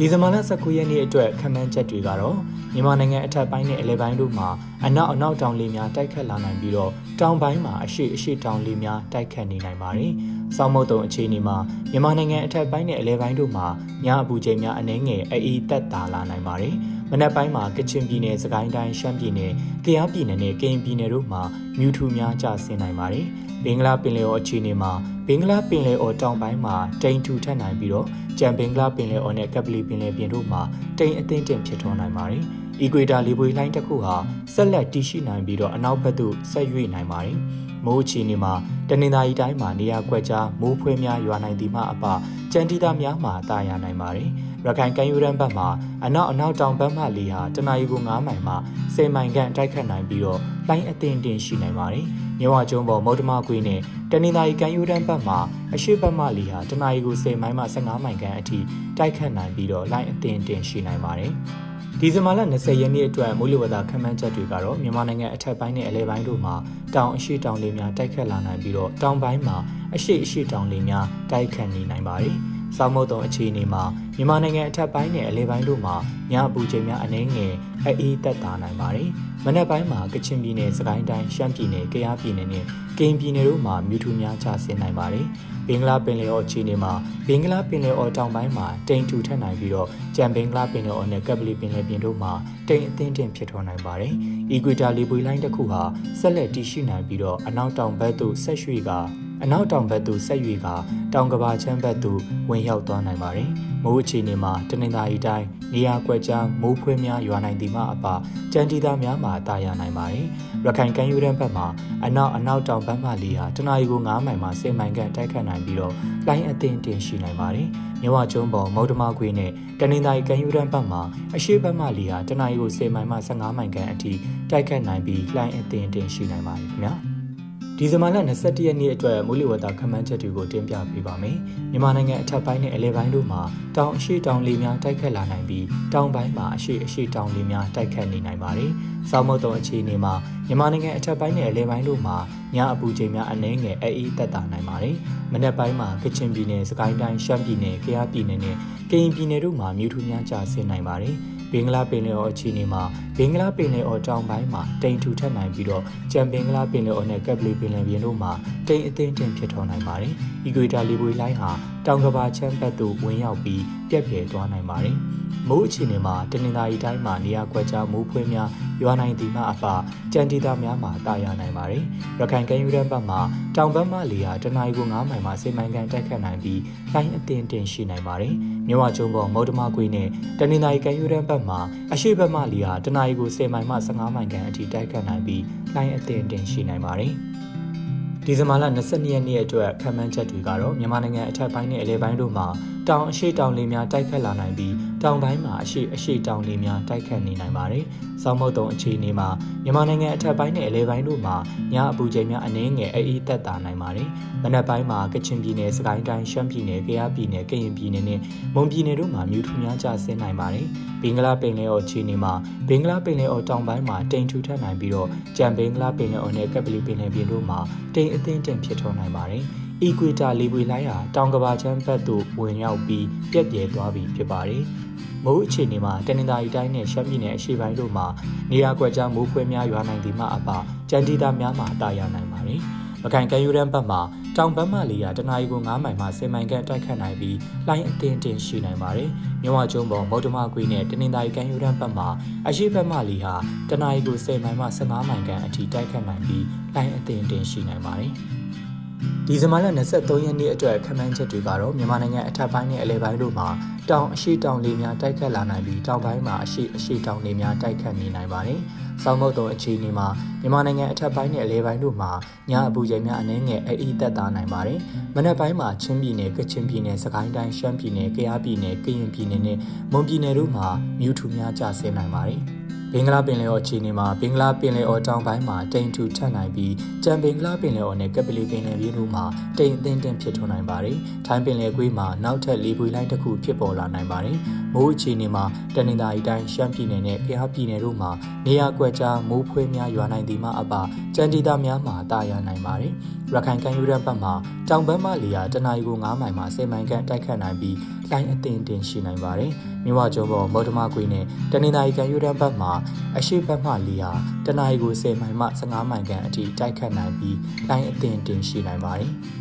Speaker 3: ဒီဇင်ဘာလ19ရက်နေ့အတွက်ခံမှန်းချက်တွေကတော့မြန်မာနိုင်ငံအထက်ပိုင်းနဲ့အလဲပိုင်းတို့မှာအနောက်အနောက်တောင်လေများတိုက်ခတ်လာနိုင်ပြီးတော့တောင်ပိုင်းမှာအရှိအရှိတောင်လေများတိုက်ခတ်နေနိုင်ပါတယ်။စောင်းမုတ်တုံအခြေအနေမှာမြန်မာနိုင်ငံအထက်ပိုင်းနဲ့အလဲပိုင်းတို့မှာညအပူချိန်များအနည်းငယ်အေးသက်သာလာနိုင်ပါတယ်။ မနက်ပိုင်းမှာကချင်ပြည်နယ်၊စကိုင်းတိုင်း၊ရှမ်းပြည်နယ်၊ကယားပြည်နယ်နဲ့ကရင်ပြည်နယ်တို့မှာမြူထူများကျဆင်းနိုင်ပါတယ်။ဘင်္ဂလားပင်လယ်အော်အခြေအနေမှာဘင်္ဂလားပင်လယ်အော်တောင်ပိုင်းမှာတိမ်ထူထပ်နိုင်ပြီးတော့ကြံဘင်္ဂလားပင်လယ်အော်နဲ့ကပလီပင်လယ်ပြင်တို့မှာတိမ်အသင့်တင်ဖြစ်ထွန်းနိုင်ပါတယ်။အီကွေတာလေပွေလှိုင်းတစ်ခုဟာဆက်လက်တည်ရှိနိုင်ပြီးတော့အနောက်ဘက်သို့ဆက်ရွေ့နိုင်ပါတယ်။မိုးအခြေအနေမှာတနင်္သာရီတိုင်းမှာနေရာကွက်ကြားမိုးဖွဲများရွာနိုင်သည်မှအပကြံတီတာများမှာတာယာနိုင်ပါတယ်။ ရခိုင်ကမ်းရိုးတန်းဘက်မှာအနောက်အနောက်တောင်ဘက်မှလေဟာတနအီကို9မိုင်မှ10မိုင်ခန့်တိုက်ခတ်နိုင်ပြီးတော့လိုင်းအသင့်တင်ရှိနိုင်ပါတယ်။မြဝကျွန်းပေါ်မုတ်တမကွေးနဲ့တနင်္သာရီကမ်းရိုးတန်းဘက်မှာအရှိတ်ဘက်မှလေဟာတနအီကို10မိုင်မှ15မိုင်ခန့်အထိတိုက်ခတ်နိုင်ပြီးတော့လိုင်းအသင့်တင်ရှိနိုင်ပါတယ်။ဒီဇင်ဘာလ20ရက်နေ့အတွက်မိုးလေဝသခန့်မှန်းချက်တွေကတော့မြန်မာနိုင်ငံအထက်ပိုင်းနဲ့အလဲပိုင်းတို့မှာတောင်အရှိတောင်လေများတိုက်ခတ်လာနိုင်ပြီးတော့တောင်ပိုင်းမှာအရှိအရှိတောင်လေများတိုက်ခတ်နေနိုင်ပါတယ်။ စောင်းမုတ်တုံအခြေအနေမှာမြန်မာနိုင်ငံအထက်ပိုင်းနဲ့အလဲပိုင်းတို့မှာညအပူချိန်များအနည်းငယ်အေးသက်သာနိုင်ပါတယ်။မနက်ပိုင်းမှာကချင်ပြည်နယ်၊စကိုင်းတိုင်း၊ရှမ်းပြည်နယ်၊ကယားပြည်နယ်နဲ့ကရင်ပြည်နယ်တို့မှာမြူထူများကျဆင်းနိုင်ပါတယ်။ဘင်္ဂလားပင်လယ်အော်အခြေအနေမှာဘင်္ဂလားပင်လယ်အော်တောင်ပိုင်းမှာတိမ်ထူထပ်နိုင်ပြီးတော့ကြံဘင်္ဂလားပင်လယ်အော်နဲ့ကပ်ပလီပင်လယ်ပြင်တို့မှာတိမ်အသင်းတင်ဖြစ်ထွန်းနိုင်ပါတယ်။အီကွေတာလေပွေလိုင်းတစ်ခုဟာဆက်လက်တည်ရှိနိုင်ပြီးတော့အနောက်တောင်ဘက်သို့ဆက်ရွှေ့က အနောက်တောင်ဘက်သို့ဆက်ရွေကတောင်ကဘာချမ်းဘက်သို့ဝင်ရောက်သွားနိုင်ပါတယ်။မိုးအခြေအနေမှာတနင်္သာရီတိုင်းနေရာကွက်ကြားမိုးဖွဲများရွာနိုင်သည်မှအပါကြမ်းတီသားများမှာတာယာနိုင်ပါတယ်။ရခိုင်ကမ်းရိုးတန်းဘက်မှာအနောက်အနောက်တောင်ဘက်မှလေဟာတနအီကို9မိုင်မှ10မိုင်ခန့်တိုက်ခတ်နိုင်ပြီးတော့လိုင်းအသင်းတင်ရှိနိုင်ပါတယ်။မြဝကျွန်းပေါ်မုတ်တမခွေနဲ့တနင်္သာရီကမ်းရိုးတန်းဘက်မှာအရှိတ်ဘက်မှလေဟာတနအီကို10မိုင်မှ15မိုင်ခန့်အထိတိုက်ခတ်နိုင်ပြီးလိုင်းအသင်းတင်ရှိနိုင်ပါတယ်ခင်ဗျာ။ ဒီဇင်ဘာလ21ရက်နေ့အတွက်မိုးလေဝသခန့်မှန်းချက်တွေကိုတင်ပြပေးပါမယ်။မြန်မာနိုင်ငံအထက်ပိုင်းနဲ့အလယ်ပိုင်းတို့မှာတောင်အရှိတောင်လေများတိုက်ခတ်လာနိုင်ပြီးတောင်ပိုင်းမှာအရှိအရှိတောင်လေများတိုက်ခတ်နေနိုင်ပါတယ်။စောင်းမုတ်တုံအခြေအနေမှာမြန်မာနိုင်ငံအထက်ပိုင်းနဲ့အလယ်ပိုင်းတို့မှာညအပူချိန်များအနည်းငယ်အေးသက်သာနိုင်ပါတယ်။မနက်ပိုင်းမှာကချင်ပြည်နယ်၊စကိုင်းတိုင်း၊ရှမ်းပြည်နယ်၊ကယားပြည်နယ်နဲ့ကရင်ပြည်နယ်တို့မှာမြူထူများကျဆင်းနိုင်ပါတယ်။ ဘင်္ဂလားပင်လယ်အော်အခြေအနေမှာဘင်္ဂလားပင်လယ်အော်တောင်ပိုင်းမှာတိမ်ထူထပ်နိုင်ပြီးတော့ကြံဘင်္ဂလားပင်လယ်အော်နဲ့ကပ်ပလီပင်လယ်ပြင်တို့မှာတိမ်အသင်းတင်ဖြစ်ထွန်းနိုင်ပါတယ်။အီကွေတာလီပွေလိုင်းဟာတောင်ကဘာချမ်းဘက်သို့ဝင်ရောက်ပြီးပြက်ပြဲသွားနိုင်ပါတယ်။ မိုးအခြေအနေမှာတနင်္သာရီတိုင်းမှာနေရာကွက်ကြားမိုးဖွေးများရွာနိုင်သည်မှအပကြံတီတာများမှာတာယာနိုင်ပါတယ်။ရခိုင်ကမ်းရိုးတန်းဘက်မှာတောင်ဘက်မှလေဟာတနအီကို9မိုင်မှ10မိုင်ခန့်တက်ခတ်နိုင်ပြီးလိုင်းအသင်းတင်ရှိနိုင်ပါတယ်။မြဝကျုံပေါ်မုတ်တမကွေးနဲ့တနင်္သာရီကမ်းရိုးတန်းဘက်မှာအရှိဘက်မှလေဟာတနအီကို10မိုင်မှ15မိုင်ခန့်အထိတိုက်ခတ်နိုင်ပြီးလိုင်းအသင်းတင်ရှိနိုင်ပါတယ်။ဒီဒီဇင်ဘာလ22ရက်နေ့အတွက်ခံမှန်းချက်တွေကတော့မြန်မာနိုင်ငံအထက်ပိုင်းနဲ့အလယ်ပိုင်းတို့မှာ တောင်အရှိတောင်လေများတိုက်ခတ်လာနိုင်ပြီးတောင်ပိုင်းမှာအရှိအရှိတောင်လေများတိုက်ခတ်နေနိုင်ပါတယ်။စောင်းမုတ်တုံအခြေအနေမှာမြန်မာနိုင်ငံအထက်ပိုင်းနဲ့အလယ်ပိုင်းတို့မှာညအပူချိန်များအနည်းငယ်အေးအေးသက်သာနိုင်ပါတယ်။မနက်ပိုင်းမှာကချင်ပြည်နယ်၊စကိုင်းတိုင်း၊ရှမ်းပြည်နယ်၊ကယားပြည်နယ်၊ကရင်ပြည်နယ်နဲ့မွန်ပြည်နယ်တို့မှာမြူထူများကျဆင်းနိုင်ပါတယ်။ဘင်္ဂလားပင်လယ်အော်အခြေအနေမှာဘင်္ဂလားပင်လယ်အော်တောင်ပိုင်းမှာတိမ်ထူထပ်နိုင်ပြီးတော့ကြံဘင်္ဂလားပင်လယ်အော်နဲ့ကပလီပင်လယ်ပြင်တို့မှာတိမ်အသင်းတင်ဖြစ်ထွန်းနိုင်ပါတယ်။ အီကွေတာလေပွေလိုင်းဟာတောင်ကဘာချမ်းဘက်သို့ဝင်ရောက်ပြီးပြက်ပြဲသွားပြီဖြစ်ပါတယ်။မိုးအခြေအနေမှာတနင်္သာရီတိုင်းနဲ့ရှမ်းပြည်နယ်အရှေ့ပိုင်းတို့မှာနေရာကွက်ကြားမိုးဖွဲများရွာနိုင်သည်မှအပကြံတီတာများမှာတာယာနိုင်ပါတယ်။မကန်ကယူရန်ဘက်မှာတောင်ဘက်မှလေယာတနအီကို9မိုင်မှ10မိုင်ခန့်တိုက်ခတ်နိုင်ပြီးလိုင်းအသင်းတင်ရှိနိုင်ပါတယ်။မြဝကျုံပေါ်မௌတမကွေးနဲ့တနင်္သာရီကန်ယူရန်ဘက်မှာအရှိဘက်မှလေဟာတနအီကို10မိုင်မှ15မိုင်ခန့်အထိတိုက်ခတ်နိုင်ပြီးလိုင်းအသင်းတင်ရှိနိုင်ပါတယ်။ ဒီဇင်ဘာလ23ရက်နေ့အတွက်ခန့်မှန်းချက်တွေကတော့မြန်မာနိုင်ငံအထက်ပိုင်းနဲ့အလယ်ပိုင်းတို့မှာတောင်အရှိတောင်လေများတိုက်ခတ်လာနိုင်ပြီးတောင်ပိုင်းမှာအရှိအရှိတောင်လေများတိုက်ခတ်နေနိုင်ပါတယ်။စောင်းမုတ်တုံအခြေအနေမှာမြန်မာနိုင်ငံအထက်ပိုင်းနဲ့အလယ်ပိုင်းတို့မှာညအပူချိန်များအနည်းငယ်အေးသက်သာနိုင်ပါတယ်။မနက်ပိုင်းမှာချင်းပြည်နယ်၊ကချင်ပြည်နယ်၊စကိုင်းတိုင်း၊ရှမ်းပြည်နယ်၊ကယားပြည်နယ်၊ကရင်ပြည်နယ်နဲ့မွန်ပြည်နယ်တို့မှာမြူထူများကျဆင်းနိုင်ပါတယ်။ ဘင်္ဂလားပင်လယ်အော်ခြေနေမှာဘင်္ဂလားပင်လယ်အော်တောင်ပိုင်းမှာတိမ်ထူထပ်နိုင်ပြီးကြံဘင်္ဂလားပင်လယ်အော်နဲ့ကပလီပင်လယ်ပြင်တို့မှာတိမ်အသင်းတင်ဖြစ်ထွန်းနိုင်ပါတယ်။ထိုင်းပင်လယ်ကွေးမှာနောက်ထပ်လေပွေလိုင်းတစ်ခုဖြစ်ပေါ်လာနိုင်ပါတယ်။မိုးအခြေအနေမှာတနင်္သာရီတိုင်းရှမ်းပြည်နယ်နဲ့ကယားပြည်နယ်တို့မှာနေရာကွက်ကြားမိုးဖွဲများရွာနိုင်သည်မှအပကြံတီတာများမှာတာယာနိုင်ပါတယ်။ရခိုင်ကမ်းရိုးတန်းဘက်မှာတောင်ဘက်မှလေယာတနအီကို9မိုင်မှ10မိုင်ခန့်တိုက်ခတ်နိုင်ပြီးလိုင်းအသင်းတင်ရှိနိုင်ပါတယ်။ မြဝကျုံပေါ်မော်ဒမကွေနဲ့တနင်္သာရီကမ်းရိုးတန်းဘက်မှာအရှိဘက်မှလေယာတနအီကို10မိုင်မှ15မိုင်ခန့်အထိတိုက်ခတ်နိုင်ပြီးလိုင်းအသင်းတင်ရှိနိုင်ပါတယ်။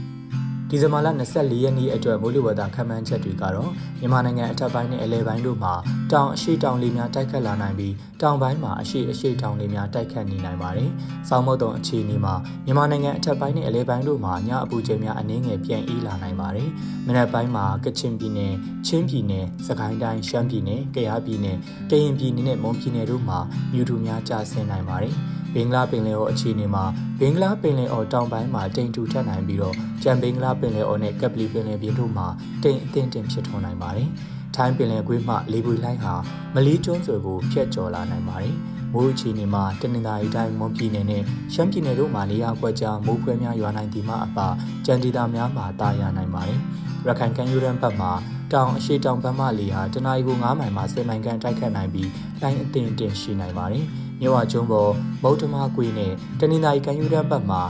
Speaker 3: ဒီဇင်ဘာလ24ရက်နေ့အတွက်မိုးလေဝသခန့်မှန်းချက်တွေကတော့မြန်မာနိုင်ငံအထက်ပိုင်းနဲ့အလယ်ပိုင်းတို့မှာတောင်အရှိတောင်လေများတိုက်ခတ်လာနိုင်ပြီးတောင်ပိုင်းမှာအရှိအရှိတောင်လေများတိုက်ခတ်နေနိုင်ပါတယ်။စောင်းမုတ်တုံအခြေအနေမှာမြန်မာနိုင်ငံအထက်ပိုင်းနဲ့အလယ်ပိုင်းတို့မှာညအပူချိန်များအနည်းငယ်ပြန်အေးလာနိုင်ပါတယ်။မနက်ပိုင်းမှာကချင်ပြည်နယ်၊ချင်းပြည်နယ်၊စကိုင်းတိုင်း၊ရှမ်းပြည်နယ်၊ကယားပြည်နယ်၊ကရင်ပြည်နယ်နဲ့မွန်ပြည်နယ်တို့မှာမြူထူများကျဆင်းနိုင်ပါတယ်။ ဘင်္ဂလားပင်လယ်အော်အခြေအနေမှာဘင်္ဂလားပင်လယ်အော်တောင်ပိုင်းမှာတိမ်ထူထပ်နိုင်ပြီးတော့ကြံဘင်္ဂလားပင်လယ်အော်နဲ့ကပလီပင်လယ်ပြင်တို့မှာတိမ်အသင့်တင်ဖြစ်ထွန်းနိုင်ပါတယ်။ထိုင်းပင်လယ်ကွေးမှလေပွေလိုင်းဟာမလီကျွန်းဆွယ်ကိုဖျက်ကျော်လာနိုင်ပါတယ်။မိုးအခြေအနေမှာတနင်္သာရီတိုင်းမွန်ပြည်နယ်နဲ့ရှမ်းပြည်နယ်တို့မှာနေရာကွက်ကြားမိုးဖွဲများရွာနိုင်သည်မှအပကြံတီတာများမှာတာယာနိုင်ပါတယ်။ရခိုင်ကမ်းရိုးတန်းဘက်မှာတောင်အရှိတောင်ဘက်မှလေဟာတနအီကို9မိုင်မှ10မိုင်ခန့်တိုက်ခတ်နိုင်ပြီးလိုင်းအသင်တင်ရှိနိုင်ပါတယ်။ မြဝကျုံပေါ်မုတ်တမကွေနဲ့တနင်္သာရီကံယူရန်ဘက်မှာ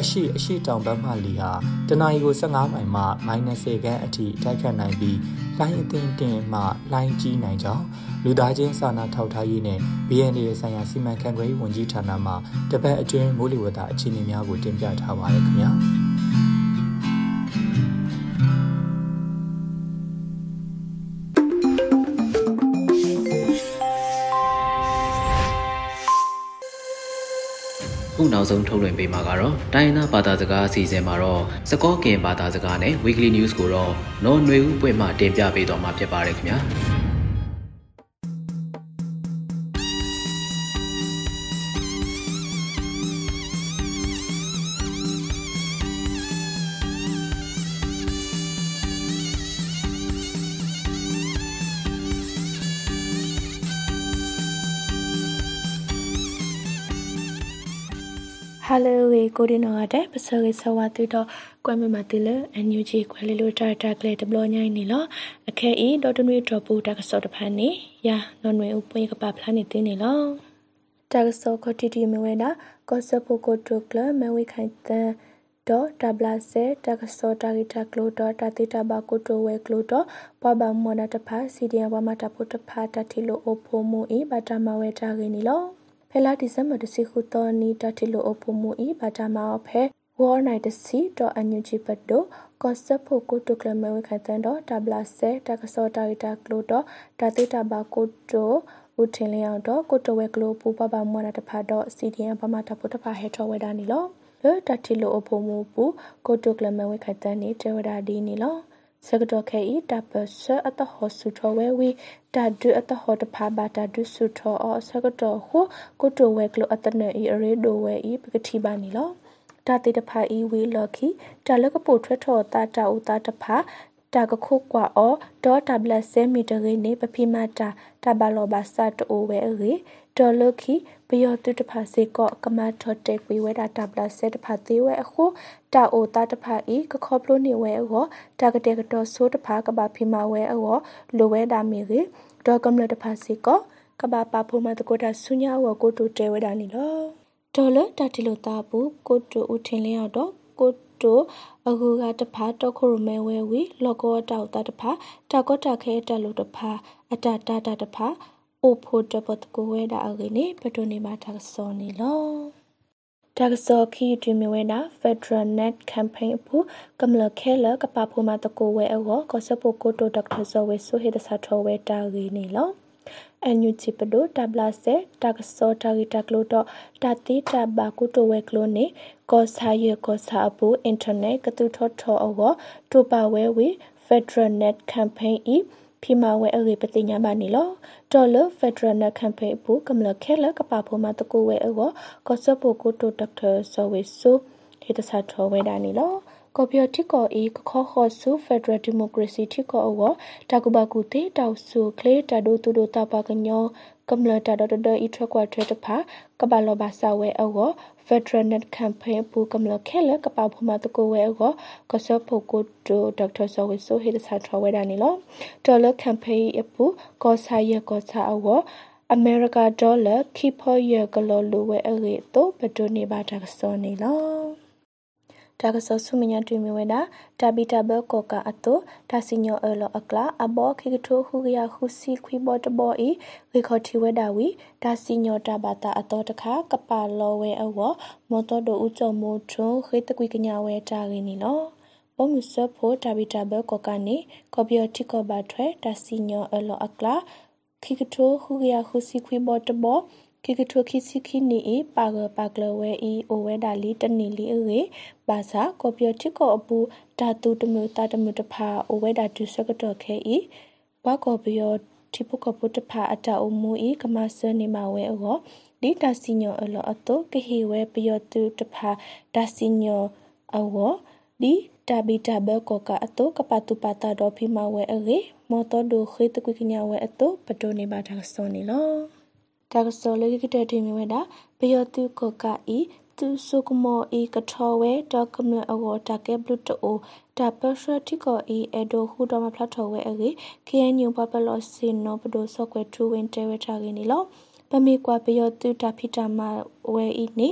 Speaker 3: အရှိအရှိတောင်ဘက်မှလီဟာတနအီကို15မိုင်မှ -10 ခန်းအထိတိုက်ခတ်နိုင်ပြီးလိုင်းအသင်းတင်မှလိုင်းကြီးနိုင်ကြောင်းလူသားချင်းစာနာထောက်ထားရေးနဲ့ BND ဆိုင်ရာစီမံခန့်ခွဲရေးဝန်ကြီးဌာနမှတပတ်အတွင်းမိုးလေဝသအခြေအနေများကိုတင်ပြထားပါရခင်ဗျာ။
Speaker 1: ခုနောက်ဆုံးထုတ်လွှင့်ပေးမှာကတော့တိုင်းရင်းသားဘာသာစကားအစီအစဉ်မှာတော့စကောကင်ဘာသာစကားနဲ့ Weekly News ကိုတော့နော်နွေဦးပွင့်မှတင်ပြပေးတော့မှာဖြစ်ပါတယ်ခင်ဗျာ။
Speaker 4: Hello we ကိုဒီနော်တဲ့ပစောကေဆဝတူတော့ကွမ်မမတိလအန်ယူဂျီခွဲလီလိုတာတာကလေတဘလညိုင်းနေလောအခဲဤဒေါ်တနွေဒရပူတကစောတဖန်နေယာနော်နွေဥပွင့်ကပဖလာနေတင်းနေလောတကစောခတီတီမဝဲတာကောဆပိုကိုတိုကလမဝိခိုင်တန်ဒေါ်တဘလာစေတကစောတာဂီတာကလိုတော့တတိတဘာကိုတိုဝဲကလိုတော့ပပမောနာတဖာစီဒီယဝမတာပုတဖာတတိလိုအိုဖိုမူဤဘာတမဝဲတာဂီနီလော ဖဲလာဒီဇမ်ဘာတစီခုတော်နီတတိလိုအဖို့မူဤဘာတာမောဖဲဝေါ်နိုင်တစီတော့အန်ယူဂျီပတ်တော့ကော့ဆက်ဖို့ကိုတုကလမဝခိုင်တန်တော့တဘလာဆဲတကစောတာဂီတာကလိုတော့တတိတဘာကိုတိုဦးထင်လျောင်းတော့ကိုတဝဲကလိုပူပပမွားတဖာတော့စီဒီယန်ပမာတဖို့တဖာဟဲထော်ဝဲတာနီလောလတတိလိုအဖို့မူပူကိုတုကလမဝခိုင်တန်နေတေဝဒါဒီနီလော စကတော့ခဲဤတပစအတဟဆုထဝဲဝီတဒုအတဟတဖာဘာတဒုဆုထအစကတော့ဟုကိုတိုဝဲကလိုအတနေဤအရေဒိုဝဲဤပကတိပါနီလောတာတိတဖာဤဝေလခိတာလကပိုထွက်ထောတာတာဥတာတဖာတာကခုကွာအောဒေါ်တဘလဆဲမီတရေနေပဖိမတာတဘလောဘာစတ်အိုဝဲရေ ဒေါ်လခိဘယောတုတဖာစေကောကမထော့တေကွေဝဲတာတဘလဆဲတဖာသေးဝဲအခုတာအိုတာတဖာဤကခေါပလိုနေဝဲအောတာကတဲ့ကတော့ဆိုးတဖာကဘာဖိမဝဲအောလိုဝဲတာမီရေဒေါ်ကမလတဖာစေကောကဘာပါဖိုမတကိုတာဆုညာဝကိုတူတဲဝဲတာနီလောဒေါ်လတာတီလိုတာဘူးကိုတူဦးထင်လျောက်တော့ကိုတိုအခုကတဖာတော့ခုရမဲဝဲဝီလောကောတောက်တာတဖာတာကောတာခဲတလို့တဖာအတတာတာတဖာ အိုဖို့တပတ်ကိုဝဲတာအကိနေပတိုနေမှာတာစောနေလောတာကစောခီတီမီဝဲနာ Federal Net Campaign အဖို့ကမလခဲလကပဖိုမာတကိုဝဲအောကောစပိုကိုတိုဒေါက်တာဇောဝဲဆိုဟေတစာထောဝဲတာဂီနေလောအန်ယူချီပဒိုတဘလာစေတကစောတာဂီတကလိုတော့တတိတဘာကုတိုဝဲကလိုနေကောဆာရကောဆာအပူအင်တာနက်ကတူထောထောအောတူပါဝဲဝီ Federal Net Campaign ဤ ဖီမာဝဲအရေပတိညာမနီလောဒေါ်လဖက်ဒရယ်နက်ကမ်ပိန်းဘူကမလခဲလကပဖိုမတကူဝဲအောကောဆပိုကိုတိုဒေါက်တာဆောဝေဆူဟေတဆာထောဝဲဒါနီလော ကော်ပြတိကောဤကခောခောဆူဖက်ဒရယ်ဒီမိုကရေစီတိကောအောတာကူဘကူတေတောက်ဆူကလေတာဒိုတူဒိုတာပါကညောကမ္လတာဒဒဒဤထွက်ကွာထွက်တဖာကဘာလောဘာစာဝဲအော Federal Net Campaign ပူကမ္လခဲလကပောက်ဖမတကိုဝဲအောကဆဖို့ကိုတိုဒေါက်တာဆောဝဲဆိုဟေဒစာထဝဲဒါနီလောဒေါ်လာ campaign အပူကောဆာရကောဆာအောအမေရိကဒေါ်လာခိဖောရကလောလိုဝဲအရေ တော့ဘဒိုနေပါတာစောနေလောဒါကဆောဆုမညာတွင်မြဝဲတာတာဘီတာဘကောကအတုဒါစီညောအလောအကလာအဘောခိကထိုဟုရခုစီခွိဘောတဘောဤဝေခေါတီဝဲတာဝီဒါစီညောတာဘာတာအတော်တခါကပါလောဝဲအဝမောတော်တို့ဥကြမိုးထွန်းခေတကွိကညာဝဲတာရင်းနီလောပုံမှုဆဖို့တာဘီတာဘကောကနေကော်ပီယတိကောဘာထွဲဒါစီညောအလောအကလာခိကထိုဟုရခုစီခွိဘောတဘော ခိကထုခိစီခိနီအပါဂပါကလဝဲဤအိုဝဲဒါလီတနီလီအေဘာသာကော်ပီယတိကောအပူဓာတုတမျိုးတာတမျိုးတဖာအိုဝဲဒါဒုစကတော့ခဲဤဘာကော်ပီယောတိပုကပုတဖာအတအမူဤကမဆနေမဝဲအောဒီတာစီညောအလောအတုကဟေဝဲပီယောတုတဖာဒါစီညောအောဒီတာဘီတာဘကောကအတုကပတုပတာဒေါ်ဖီမဝဲအေမော်တော်ဒိုခေတကွကညာဝဲအတုပတိုနေပါတာစောနေလော ဒါကစောလေကတဲ့တီမီဝဲတာဘယောတုကကဤသူဆုကမောဤကထောဝဲဒေါကမအဝတာကဲဘလူတိုတာပရှတိကောဤအဒိုဟူတော်မဖ lat ထောဝဲအေခေယညူပပလောစင်နောပဒိုဆော့ကွဲထူဝင်တဲဝဲထားကင်းနီလောပမေကွာဘယောတုတာဖိတာမဝဲဤနေ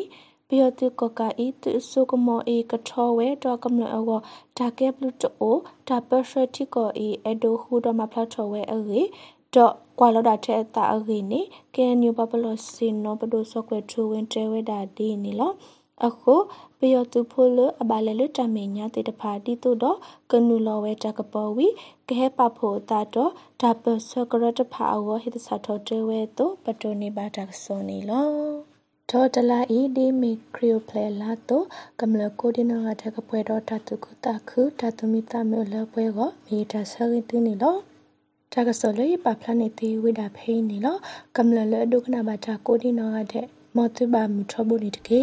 Speaker 4: ဘယောတုကကဤသူဆုကမောဤကထောဝဲဒေါကမအဝတာကဲဘလူတိုတာပရှတိကောဤအဒိုဟူတော်မဖ lat ထောဝဲအေတော့ကွာလောတာတဲ့တာအခိနေကဲညူပပလောစင်နောပဒိုဆော့ကွဲထူဝင်တဲဝဲတာဒီနေလောအခုပယောတူဖိုလအဘလဲလတမညာတေတဖာတီတို့တော့ကနူလောဝဲတကပေါ်ဝီကဟဲပဖို့တာတော့ဒါပစကရတဖာအောဟိတဆာထောတဲဝဲတော့ပတိုနေပါတာစောနေလောဒေါ်တလာဤဒီမီခရီယိုပလေလာတော့ကမလကိုဒီနောအထက်ကပွဲတော့တတုကုတခုတတုမီတမေလပွဲကမီတာဆရီတင်းနေလော တာကစောလေပါဖလာနေတီဝိဒါဖိနေလောကမ္လလဒုကနာဘာတာကိုဒီနောအတဲ့မောတုဘာမထဘုန်တကေ